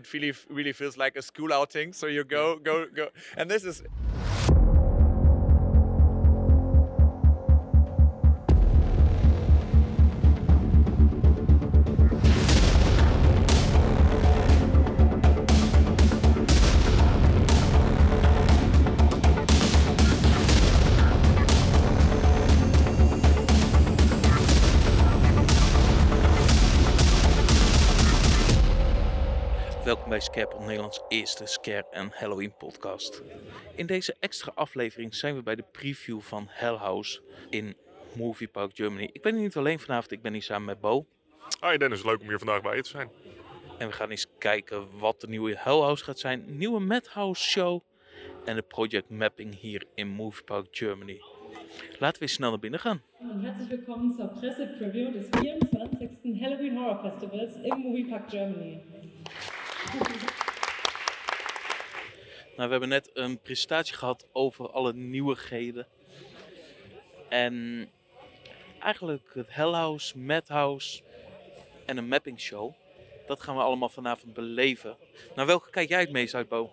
it really really feels like a school outing. So you go go go, and this is Welkom bij Scarepot Nederlands eerste Scare en Halloween podcast. In deze extra aflevering zijn we bij de preview van Hell House in Movie Park Germany. Ik ben hier niet alleen vanavond, ik ben hier samen met Bo. Hi Dennis, leuk om hier vandaag bij je te zijn. En we gaan eens kijken wat de nieuwe Hell House gaat zijn, nieuwe Madhouse show en de project mapping hier in Movie Park Germany. Laten we eens snel naar binnen gaan. Und herzlich willkommen zur Pressepreview des 24. Halloween Horror Festivals im Moviepark Germany. Nou, we hebben net een presentatie gehad over alle nieuwigheden. En eigenlijk het Hell House, Madhouse en een mapping show. Dat gaan we allemaal vanavond beleven. Nou, welke kijk jij het meest uit, Bo?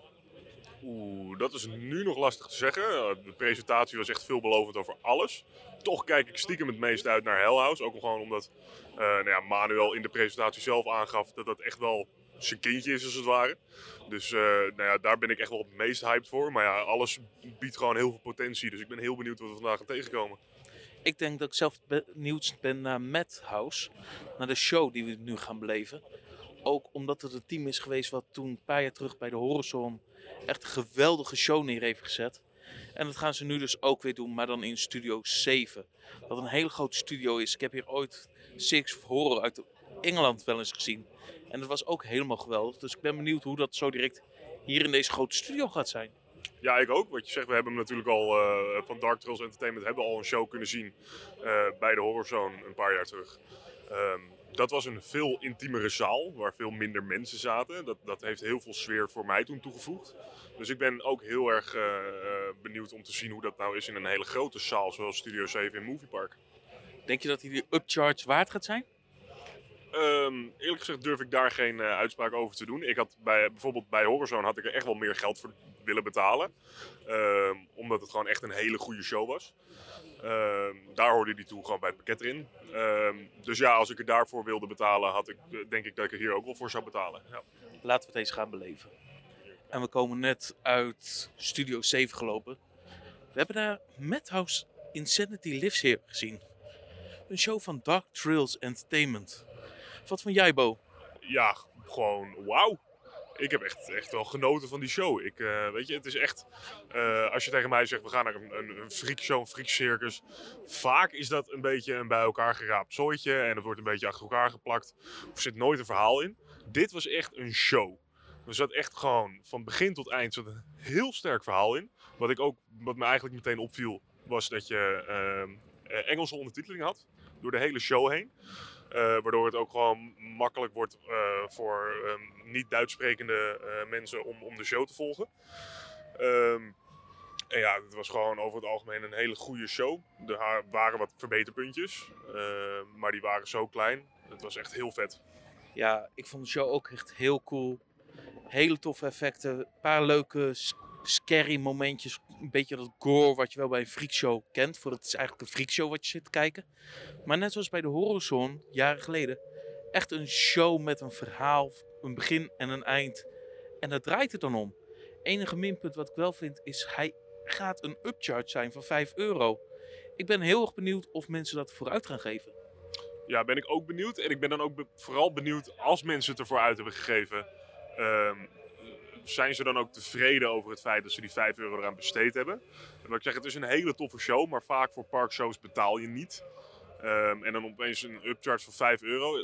Oeh, dat is nu nog lastig te zeggen. De presentatie was echt veelbelovend over alles. Toch kijk ik stiekem het meest uit naar Hell House. Ook gewoon omdat eh, nou ja, Manuel in de presentatie zelf aangaf dat dat echt wel zijn kindje is, als het ware. Dus eh, nou ja, daar ben ik echt wel het meest hyped voor. Maar ja, alles biedt gewoon heel veel potentie. Dus ik ben heel benieuwd wat we vandaag gaan tegenkomen. Ik denk dat ik zelf benieuwd ben naar Madhouse. Naar de show die we nu gaan beleven. Ook omdat het een team is geweest wat toen een paar jaar terug bij de Horizon echt een geweldige show neer heeft gezet. En dat gaan ze nu dus ook weer doen, maar dan in Studio 7. Wat een hele grote studio is. Ik heb hier ooit Six Horror uit Engeland wel eens gezien. En dat was ook helemaal geweldig. Dus ik ben benieuwd hoe dat zo direct hier in deze grote studio gaat zijn. Ja, ik ook. Wat je zegt, we hebben hem natuurlijk al eh, van Dark Trails Entertainment hebben al een show kunnen zien eh, bij de Horrorzone een paar jaar terug. Ehm, dat was een veel intiemere zaal waar veel minder mensen zaten. Dat, dat heeft heel veel sfeer voor mij toen toegevoegd. Dus ik ben ook heel erg eh, benieuwd om te zien hoe dat nou is in een hele grote zaal zoals Studio 7 in Movie Park. Denk je dat hij die upcharge waard gaat zijn? Ehm, eerlijk gezegd durf ik daar geen eh, uitspraak over te doen. Ik had bij, bijvoorbeeld bij Horrorzone had ik er echt wel meer geld voor willen betalen. Ehm, omdat het gewoon echt een hele goede show was. Ehm, daar hoorde die toe gewoon bij het pakket erin. Dus ja, als ik er daarvoor wilde betalen, had ik, eh, denk ik dat ik er hier ook wel voor zou betalen. Ja. Laten we het eens gaan beleven. En we komen net uit Studio 7 gelopen. We hebben daar Madhouse Insanity Lives Here gezien. Een show van Dark Trails Entertainment. Wat van jij, Bo? ja, gewoon wauw. Ik heb echt, echt wel genoten van die show. Ik, eh, weet je, het is echt, eh, als je tegen mij zegt, we gaan naar een, een, een freakshow, een freakcircus. Vaak is dat een beetje een bij elkaar geraapt zooitje en het wordt een beetje achter elkaar geplakt. Er zit nooit een verhaal in. Dit was echt een show. Er zat echt gewoon van begin tot eind zat een heel sterk verhaal in. Wat, ik ook, wat me eigenlijk meteen opviel, was dat je ehm, eh, Engelse ondertiteling had. Door de hele show heen. Eh, waardoor het ook gewoon makkelijk wordt eh, voor ehm, niet-Duits sprekende eh, mensen om, om de show te volgen. Ehm, en ja, het was gewoon over het algemeen een hele goede show. Er waren wat verbeterpuntjes, maar die waren zo klein. Het was echt heel vet. Ja, ik vond de show ook echt heel cool. Hele toffe effecten. Een paar leuke scary momentjes. Een beetje dat gore wat je wel bij een freakshow kent. Voor het is eigenlijk een freakshow wat je zit te kijken. Maar net zoals bij de Horizon, jaren geleden. Echt een show met een verhaal, een begin en een eind. En daar draait het dan om. Enige minpunt wat ik wel vind is, hij gaat een upcharge zijn van 5 euro. Ik ben heel erg benieuwd of mensen dat vooruit gaan geven. Ja, ben ik ook benieuwd. En ik ben dan ook vooral benieuwd als mensen het ervoor uit hebben gegeven. ehm, zijn ze dan ook tevreden over het feit dat ze die 5 euro eraan besteed hebben? En wat ik zeg, het is een hele toffe show, maar vaak voor parkshows betaal je niet. Ehm, en dan opeens een upcharge van 5 euro.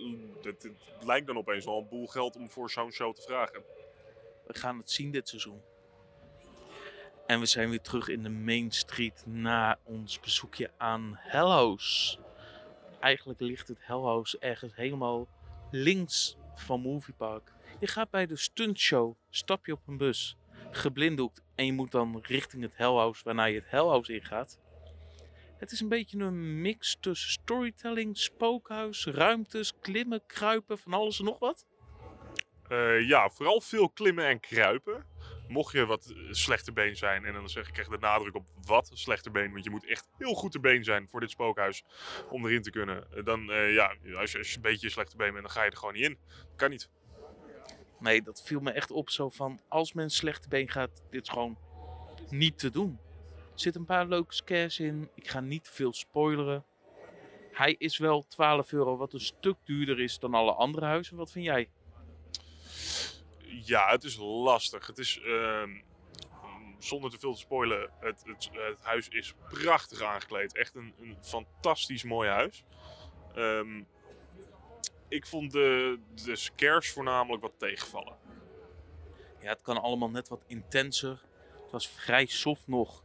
Het, lijkt dan opeens wel een boel geld om voor zo'n show te vragen. We gaan het zien dit seizoen. En we zijn weer terug in de Main Street na ons bezoekje aan Hell House. Eigenlijk ligt het Hell House ergens helemaal links van Movie Park. Je gaat bij de stuntshow, stap je op een bus, geblinddoekt en je moet dan richting het Hell House waarna je het Hell House ingaat. Het is een beetje een mix tussen storytelling, spookhuis, ruimtes, klimmen, kruipen, van alles en nog wat. Eh, ja, vooral veel klimmen en kruipen. Mocht je wat eh, slechte been zijn, en dan zeg ik echt de nadruk op wat slechte been, want je moet echt heel goed te been zijn voor dit spookhuis om erin te kunnen. Eh, Dan, ja, als je, als een beetje slechte been bent, dan ga je er gewoon niet in. Kan niet. Nee, dat viel me echt op zo van, als men slechte been gaat, dit is gewoon niet te doen. Er zitten een paar leuke scares in. Ik ga niet veel spoileren. Hij is wel 12 euro, wat een stuk duurder is dan alle andere huizen. Wat vind jij? Ja, het is lastig. Het is, ehm, zonder te veel te spoilen, het, het, het huis is prachtig aangekleed. Echt een, een fantastisch mooi huis. Ehm, ik vond de, de scares voornamelijk wat tegenvallen. Ja, het kan allemaal net wat intenser. Het was vrij soft nog.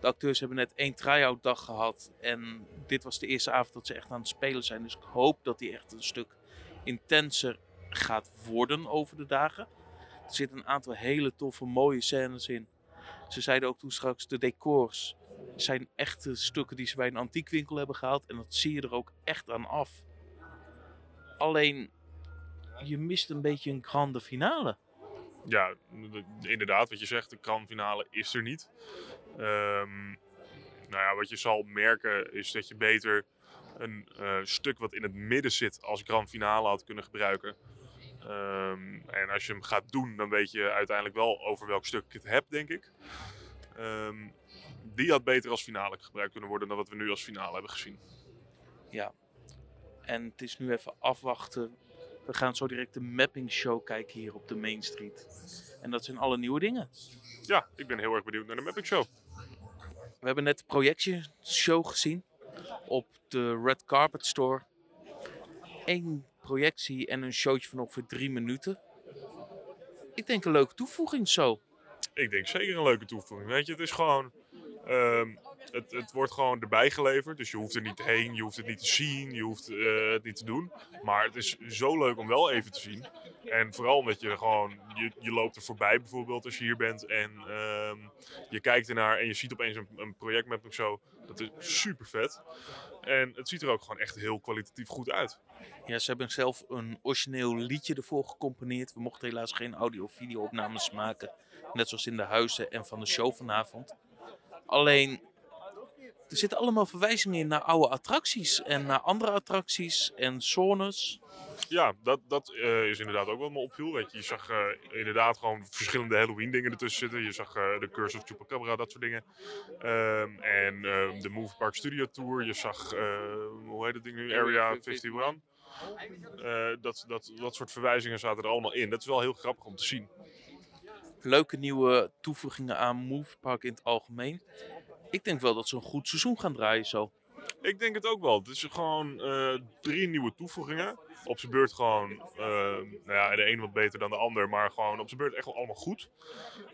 De acteurs hebben net één try-out dag gehad. En dit was de eerste avond dat ze echt aan het spelen zijn. Dus ik hoop dat die echt een stuk intenser gaat worden over de dagen. Er zitten een aantal hele toffe, mooie scènes in. Ze zeiden ook toen straks, de decors zijn echte stukken die ze bij een antiekwinkel hebben gehaald. En dat zie je er ook echt aan af. Alleen, je mist een beetje een grande finale. Ja, inderdaad, wat je zegt, de kranfinale is er niet. Ehm, nou ja, wat je zal merken is dat je beter een eh, stuk wat in het midden zit als grand finale had kunnen gebruiken. Ehm, en als je hem gaat doen, dan weet je uiteindelijk wel over welk stuk ik het heb, denk ik. Ehm, die had beter als finale gebruikt kunnen worden dan wat we nu als finale hebben gezien. En het is nu even afwachten. We gaan zo direct de mapping show kijken hier op de Main Street. En dat zijn alle nieuwe dingen. Ja, ik ben heel erg benieuwd naar de Mapping Show. We hebben net de projectieshow gezien op de Red Carpet Store. Eén projectie en een showtje van ongeveer drie minuten. Ik denk een leuke toevoeging zo. Ik denk zeker een leuke toevoeging. Weet je, het is gewoon. ehm, het, het wordt gewoon erbij geleverd. Dus je hoeft er niet heen, je hoeft het niet te zien, je hoeft eh, het niet te doen. Maar het is zo leuk om wel even te zien. En vooral omdat je gewoon. Je, je loopt er voorbij bijvoorbeeld als je hier bent. En ehm, je kijkt ernaar en je ziet opeens een, een projectmapping show. Dat is super vet. En het ziet er ook gewoon echt heel kwalitatief goed uit. Ja, ze hebben zelf een origineel liedje ervoor gecomponeerd. We mochten helaas geen audio- of video-opnames maken. Net zoals in de huizen en van de show vanavond. Alleen, er zitten allemaal verwijzingen in naar oude attracties. En naar andere attracties en zones. Ja, dat, dat eh, is inderdaad ook wat me opviel. Weet je, je zag eh, inderdaad gewoon verschillende Halloween dingen ertussen zitten. Je zag eh, de Curse of Chupacabra, dat soort dingen. Ehm, en ehm, de Move Park Studio Tour. Je zag, eh, hoe heet het ding nu? Area 51. Eh, dat, dat, dat soort verwijzingen zaten er allemaal in. Dat is wel heel grappig om te zien. Leuke nieuwe toevoegingen aan Move Park in het algemeen. Ik denk wel dat ze een goed seizoen gaan draaien zo. Ik denk het ook wel. Het is gewoon eh, drie nieuwe toevoegingen. Op zijn beurt gewoon, eh, nou ja, de een wat beter dan de ander, maar gewoon op zijn beurt echt wel allemaal goed.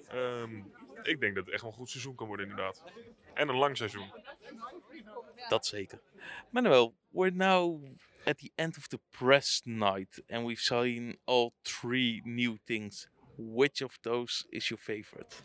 Ehm, ik denk dat het echt wel een goed seizoen kan worden inderdaad. En een lang seizoen. Dat zeker. Manuel, we're now at the end of the press night and we've seen all three new things. Which of those is your favorite?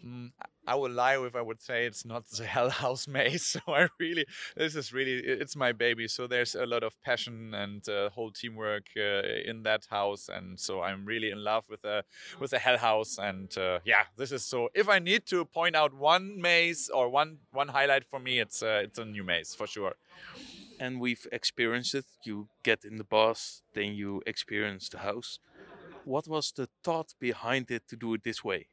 Mm, I would lie if I would say it's not the Hell House maze. So I really, this is really, it's my baby. So there's a lot of passion and uh, whole teamwork uh, in that house, and so I'm really in love with the with the Hell House. And uh, yeah, this is so. If I need to point out one maze or one one highlight for me, it's uh, it's a new maze for sure. And we've experienced it. You get in the bus, then you experience the house. What was the thought behind it to do it this way?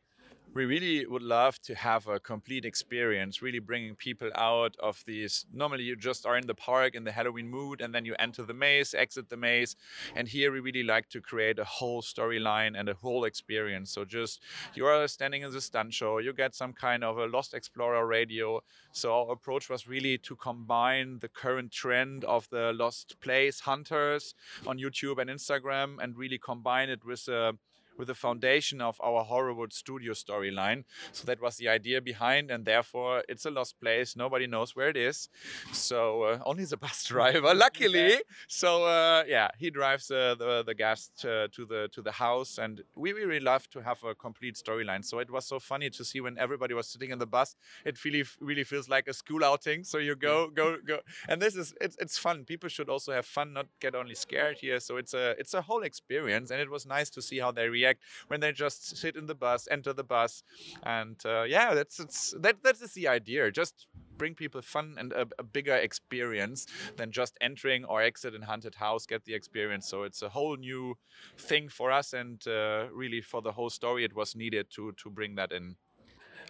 We really would love to have a complete experience, really bringing people out of these. Normally, you just are in the park in the Halloween mood, and then you enter the maze, exit the maze. And here, we really like to create a whole storyline and a whole experience. So, just you are standing in the stunt show, you get some kind of a Lost Explorer radio. So, our approach was really to combine the current trend of the Lost Place hunters on YouTube and Instagram and really combine it with a with the foundation of our Horrorwood studio storyline. So that was the idea behind, and therefore it's a lost place. Nobody knows where it is. So uh, only the bus driver, luckily. So uh, yeah, he drives uh, the the guest uh, to the to the house, and we really love to have a complete storyline. So it was so funny to see when everybody was sitting in the bus. It really really feels like a school outing. So you go go go, and this is it's it's fun. People should also have fun, not get only scared here. So it's a it's a whole experience, and it was nice to see how they react when they just sit in the bus, enter the bus, and uh, yeah, that's it's that that is the idea. Just bring people fun and a, a, bigger experience than just entering or exit in haunted house get the experience so it's a whole new thing for us and uh, really for the whole story it was needed to to bring that in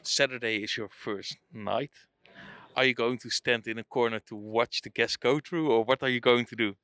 Saturday is your first night. Are you going to stand in a corner to watch the guests go through, or what are you going to do?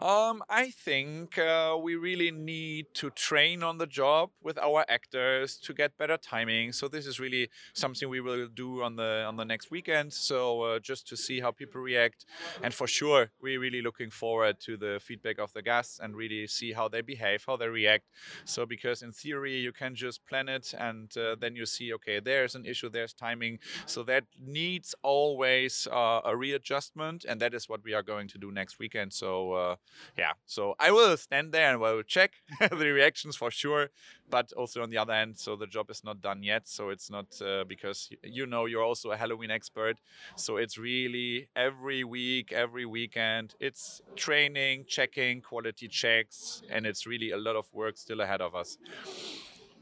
Um, I think uh, we really need to train on the job with our actors to get better timing. So this is really something we will do on the on the next weekend. So uh, just to see how people react, and for sure, we're really looking forward to the feedback of the guests and really see how they behave, how they react. So because in theory you can just plan it and uh, then you see, okay, there's an issue, there's timing. So that needs always uh, a readjustment, and that is what we are going to do next weekend. So uh, yeah, so I will stand there and I will check the reactions for sure. But also on the other hand, so the job is not done yet. So it's not uh, because you know you're also a Halloween expert. So it's really every week, every weekend. It's training, checking, quality checks, and it's really a lot of work still ahead of us.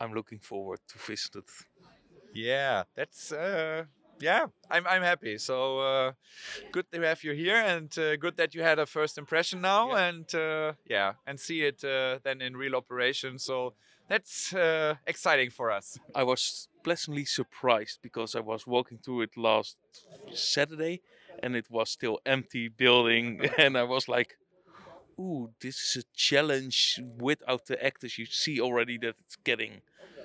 I'm looking forward to visit it. Yeah, that's uh, yeah, I'm I'm happy. So uh, good to have you here, and uh, good that you had a first impression now, Yeah. and uh, yeah, and see it uh, then in real operation. So that's uh, exciting for us. I was pleasantly surprised because I was walking through it last Saturday and it was still empty building and I was like ooh this is a challenge without the actors you see already that it's getting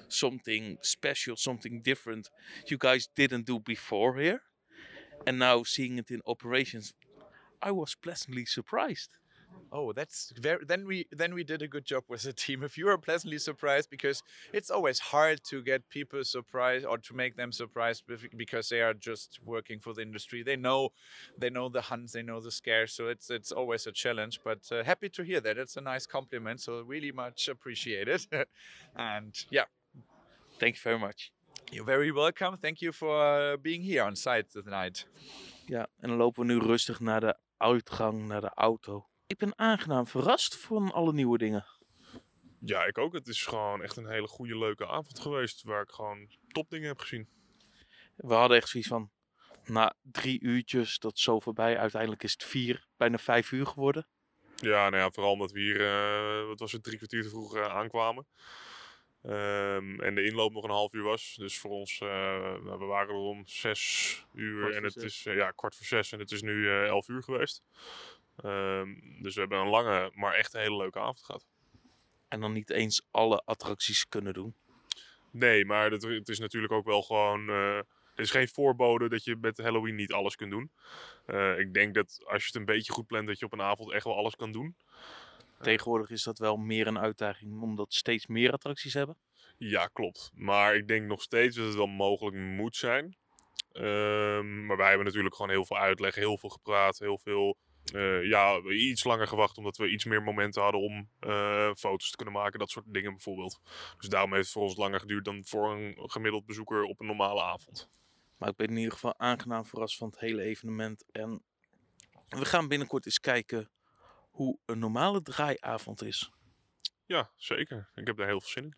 something special something different you guys didn't do before here and now seeing it in operations I was pleasantly surprised Oh, that's very. Then we then we did a good job with the team. If you are pleasantly surprised, because it's always hard to get people surprised or to make them surprised because they are just working for the industry. They know, they know the hunts, they know the scares. So it's it's always a challenge. But uh, happy to hear that. It's a nice compliment. So really much appreciated. and yeah, thank you very much you're very welcome. Thank you for uh, being here on site tonight. Ja, en dan lopen we nu rustig naar de uitgang, naar de auto. Ik ben aangenaam verrast van alle nieuwe dingen. Ja, ik ook. Het is gewoon echt een hele goede, leuke avond geweest. Waar ik gewoon topdingen heb gezien. We hadden echt zoiets van, na drie uurtjes, dat is zo voorbij. Uiteindelijk is het vier, bijna vijf uur geworden. Ja, nou ja, vooral omdat we hier, eh, wat was het, drie kwartier te vroeg eh, aankwamen. Ehm, en de inloop nog een half uur was. Dus voor ons, eh, nou, we waren er om zes uur Kwart en het zes. is eh, ja, kwart voor zes en het is nu eh, elf uur geweest. Ehm, dus we hebben een lange, maar echt een hele leuke avond gehad. En dan niet eens alle attracties kunnen doen. Nee, maar het, het is natuurlijk ook wel gewoon. eh, er is geen voorbode dat je met Halloween niet alles kunt doen. Eh, ik denk dat als je het een beetje goed plant, dat je op een avond echt wel alles kan doen. Tegenwoordig is dat wel meer een uitdaging, omdat steeds meer attracties hebben. Ja, klopt. Maar ik denk nog steeds dat het wel mogelijk moet zijn. Ehm, maar wij hebben natuurlijk gewoon heel veel uitleg, heel veel gepraat, heel veel. eh, ja, iets langer gewacht omdat we iets meer momenten hadden om eh, foto's te kunnen maken, dat soort dingen bijvoorbeeld. Dus daarom heeft het voor ons langer geduurd dan voor een gemiddeld bezoeker op een normale avond. Maar ik ben in ieder geval aangenaam verrast van het hele evenement. En we gaan binnenkort eens kijken hoe een normale draaiavond is. Ja, zeker. Ik heb daar heel veel zin in.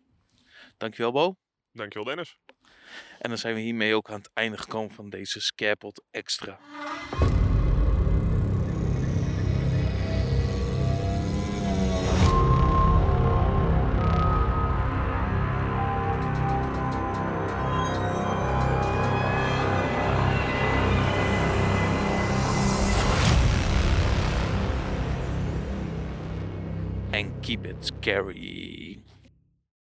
Dankjewel Bo. Dankjewel Dennis. En dan zijn we hiermee ook aan het einde gekomen van deze Scarepot Extra. And keep it scary.